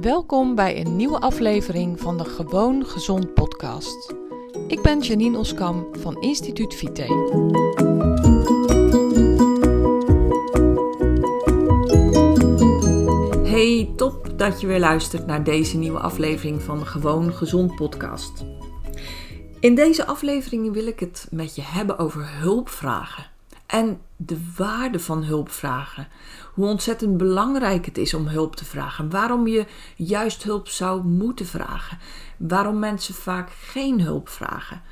Welkom bij een nieuwe aflevering van de Gewoon Gezond podcast. Ik ben Janine Oskam van Instituut Vite. Hey, top dat je weer luistert naar deze nieuwe aflevering van de Gewoon Gezond podcast. In deze aflevering wil ik het met je hebben over hulpvragen en de waarde van hulp vragen. Hoe ontzettend belangrijk het is om hulp te vragen. Waarom je juist hulp zou moeten vragen. Waarom mensen vaak geen hulp vragen.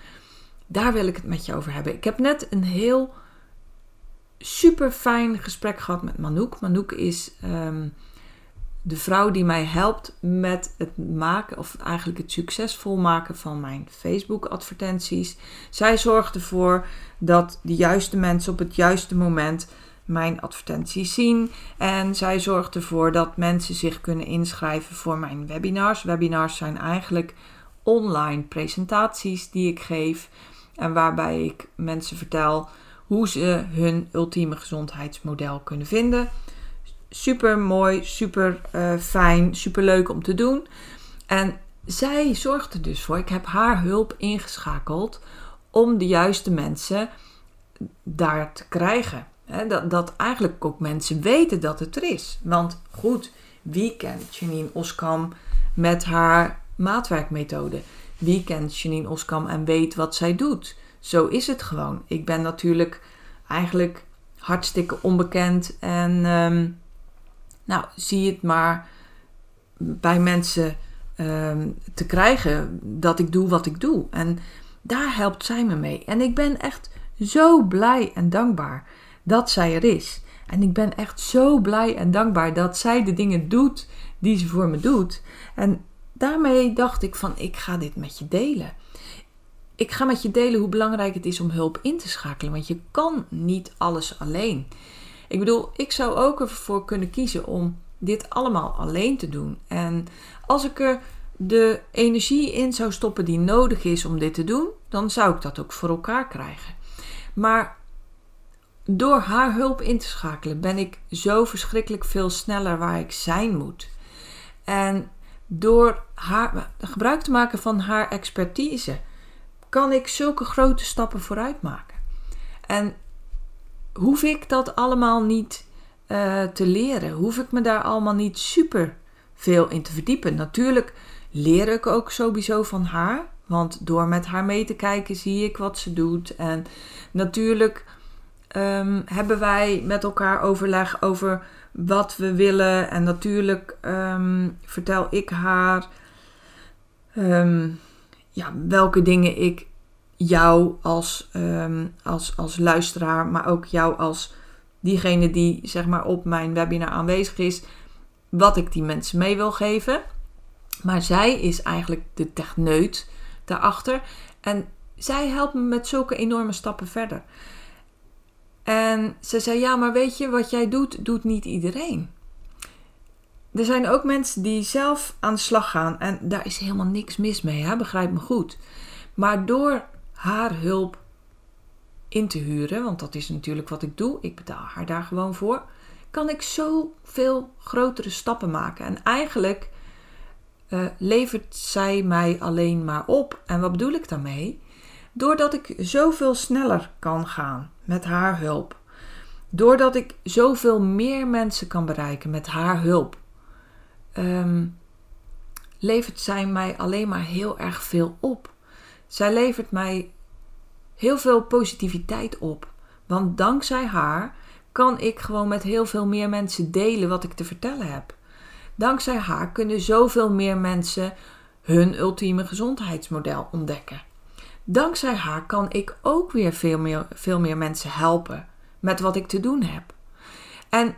Daar wil ik het met je over hebben. Ik heb net een heel super fijn gesprek gehad met Manouk. Manouk is um, de vrouw die mij helpt met het maken, of eigenlijk het succesvol maken van mijn Facebook-advertenties. Zij zorgt ervoor dat de juiste mensen op het juiste moment mijn advertenties zien. En zij zorgt ervoor dat mensen zich kunnen inschrijven voor mijn webinars. Webinars zijn eigenlijk online presentaties die ik geef. En waarbij ik mensen vertel hoe ze hun ultieme gezondheidsmodel kunnen vinden super mooi, super uh, fijn, super leuk om te doen. En zij zorgt er dus voor. Ik heb haar hulp ingeschakeld om de juiste mensen daar te krijgen. dat, dat eigenlijk ook mensen weten dat het er is. Want goed, wie kent Janine Oskam met haar maatwerkmethode? Wie kent Janine Oskam en weet wat zij doet? Zo is het gewoon. Ik ben natuurlijk eigenlijk hartstikke onbekend en ehm, nou, zie het maar bij mensen ehm, te krijgen dat ik doe wat ik doe. En daar helpt zij me mee. En ik ben echt zo blij en dankbaar dat zij er is. En ik ben echt zo blij en dankbaar dat zij de dingen doet die ze voor me doet. En daarmee dacht ik van ik ga dit met je delen. Ik ga met je delen hoe belangrijk het is om hulp in te schakelen, want je kan niet alles alleen. Ik bedoel, ik zou ook ervoor kunnen kiezen om dit allemaal alleen te doen. En als ik er de energie in zou stoppen die nodig is om dit te doen, dan zou ik dat ook voor elkaar krijgen. Maar door haar hulp in te schakelen ben ik zo verschrikkelijk veel sneller waar ik zijn moet. En door haar, gebruik te maken van haar expertise kan ik zulke grote stappen vooruit maken. En hoef ik dat allemaal niet uh, te leren. Hoef ik me daar allemaal niet super veel in te verdiepen. Natuurlijk leer ik ook sowieso van haar. Want door met haar mee te kijken zie ik wat ze doet. En natuurlijk um, hebben wij met elkaar overleg over wat we willen. En natuurlijk um, vertel ik haar um, ja, welke dingen ik jou als, um, als, als luisteraar, maar ook jou als diegene die zeg maar op mijn webinar aanwezig is, wat ik die mensen mee wil geven. Maar zij is eigenlijk de techneut daarachter. En zij helpt me met zulke enorme stappen verder. En ze zei: Ja, maar weet je, wat jij doet, doet niet iedereen. Er zijn ook mensen die zelf aan de slag gaan. En daar is helemaal niks mis mee, hè? begrijp me goed. Maar door haar hulp in te huren, want dat is natuurlijk wat ik doe, ik betaal haar daar gewoon voor, kan ik zoveel grotere stappen maken. En eigenlijk uh, levert zij mij alleen maar op. En wat bedoel ik daarmee? Doordat ik zoveel sneller kan gaan met haar hulp. Doordat ik zoveel meer mensen kan bereiken met haar hulp. Um, levert zij mij alleen maar heel erg veel op. Zij levert mij heel veel positiviteit op. Want dankzij haar kan ik gewoon met heel veel meer mensen delen wat ik te vertellen heb. Dankzij haar kunnen zoveel meer mensen hun ultieme gezondheidsmodel ontdekken. Dankzij haar kan ik ook weer veel meer, veel meer mensen helpen met wat ik te doen heb. En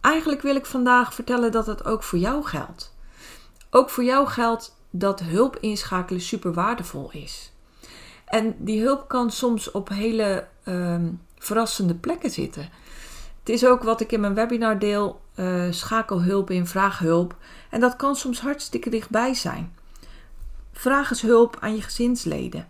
eigenlijk wil ik vandaag vertellen dat het ook voor jou geldt. Ook voor jou geldt dat hulp inschakelen super waardevol is. En die hulp kan soms op hele ehm, verrassende plekken zitten. Het is ook wat ik in mijn webinar deel: uh, schakelhulp in vraaghulp. En dat kan soms hartstikke dichtbij zijn. Vraag eens hulp aan je gezinsleden.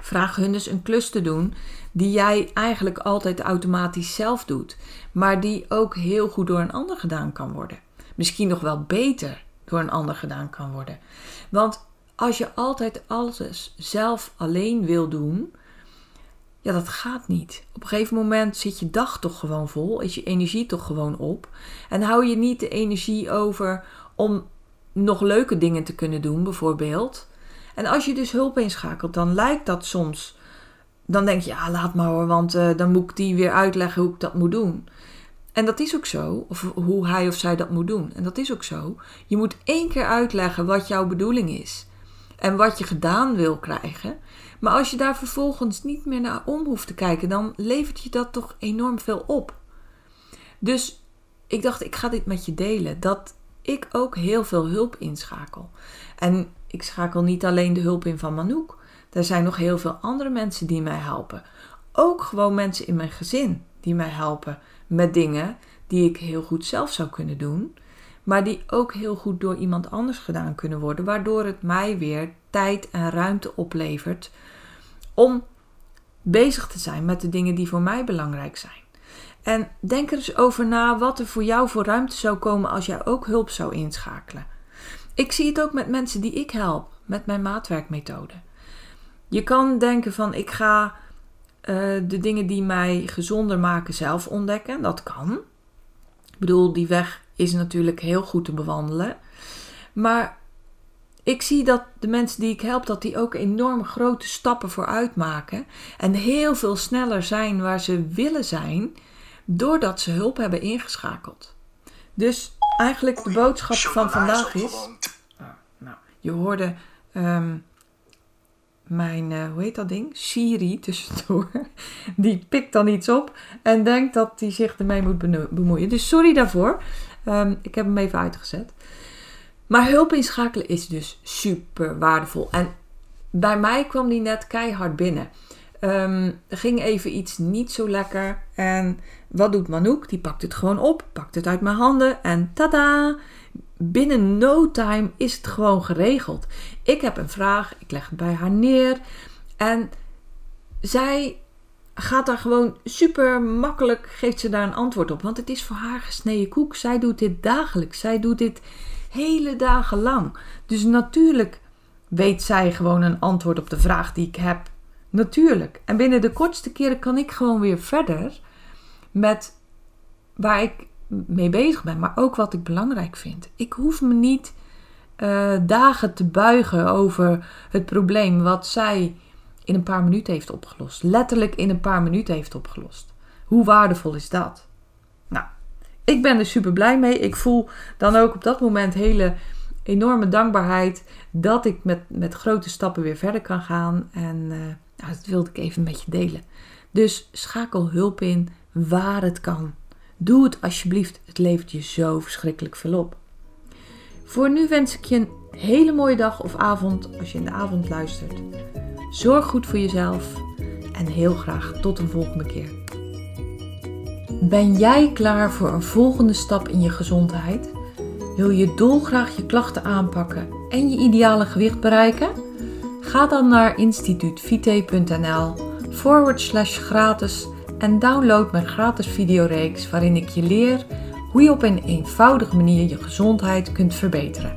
Vraag hun dus een klus te doen die jij eigenlijk altijd automatisch zelf doet, maar die ook heel goed door een ander gedaan kan worden. Misschien nog wel beter door een ander gedaan kan worden. Want als je altijd alles zelf alleen wil doen, ja, dat gaat niet. Op een gegeven moment zit je dag toch gewoon vol, is je energie toch gewoon op. En hou je niet de energie over om nog leuke dingen te kunnen doen, bijvoorbeeld. En als je dus hulp inschakelt, dan lijkt dat soms. Dan denk je, ja, laat maar hoor, want uh, dan moet ik die weer uitleggen hoe ik dat moet doen. En dat is ook zo, of hoe hij of zij dat moet doen. En dat is ook zo. Je moet één keer uitleggen wat jouw bedoeling is en wat je gedaan wil krijgen. Maar als je daar vervolgens niet meer naar om hoeft te kijken, dan levert je dat toch enorm veel op. Dus ik dacht, ik ga dit met je delen. Dat ik ook heel veel hulp inschakel. En ik schakel niet alleen de hulp in van Manouk. Er zijn nog heel veel andere mensen die mij helpen. Ook gewoon mensen in mijn gezin die mij helpen met dingen die ik heel goed zelf zou kunnen doen. Maar die ook heel goed door iemand anders gedaan kunnen worden. Waardoor het mij weer tijd en ruimte oplevert om bezig te zijn met de dingen die voor mij belangrijk zijn. En denk er eens over na wat er voor jou voor ruimte zou komen als jij ook hulp zou inschakelen. Ik zie het ook met mensen die ik help met mijn maatwerkmethode. Je kan denken van ik ga uh, de dingen die mij gezonder maken zelf ontdekken. Dat kan. Ik bedoel, die weg is natuurlijk heel goed te bewandelen. Maar ik zie dat de mensen die ik help, dat die ook enorm grote stappen vooruit maken. En heel veel sneller zijn waar ze willen zijn, doordat ze hulp hebben ingeschakeld. Dus eigenlijk de boodschap van vandaag is. Ah, nou, je hoorde um, mijn, uh, hoe heet dat ding? Siri tussendoor. Die pikt dan iets op en denkt dat hij zich ermee moet bemoeien. Dus sorry daarvoor. Um, ik heb hem even uitgezet. Maar hulp inschakelen is dus super waardevol. En bij mij kwam die net keihard binnen. Um, er ging even iets niet zo lekker. En wat doet Manouk? Die pakt het gewoon op, pakt het uit mijn handen en tada! Binnen no time is het gewoon geregeld. Ik heb een vraag, ik leg het bij haar neer en zij gaat daar gewoon super makkelijk, geeft ze daar een antwoord op. Want het is voor haar gesneden koek. Zij doet dit dagelijks. Zij doet dit hele dagen lang. Dus natuurlijk weet zij gewoon een antwoord op de vraag die ik heb. Natuurlijk. En binnen de kortste keren kan ik gewoon weer verder met waar ik mee bezig ben, maar ook wat ik belangrijk vind. Ik hoef me niet uh, dagen te buigen over het probleem wat zij in een paar minuten heeft opgelost. Letterlijk in een paar minuten heeft opgelost. Hoe waardevol is dat? Nou, ik ben er super blij mee. Ik voel dan ook op dat moment hele enorme dankbaarheid dat ik met, met grote stappen weer verder kan gaan. En uh, nou, dat wilde ik even met je delen. Dus schakel hulp in waar het kan. Doe het alsjeblieft. Het levert je zo verschrikkelijk veel op. Voor nu wens ik je een hele mooie dag of avond als je in de avond luistert. Zorg goed voor jezelf en heel graag tot een volgende keer. Ben jij klaar voor een volgende stap in je gezondheid? Wil je dolgraag je klachten aanpakken en je ideale gewicht bereiken? Ga dan naar instituutvite.nl forward slash gratis en download mijn gratis videoreeks waarin ik je leer hoe je op een eenvoudige manier je gezondheid kunt verbeteren.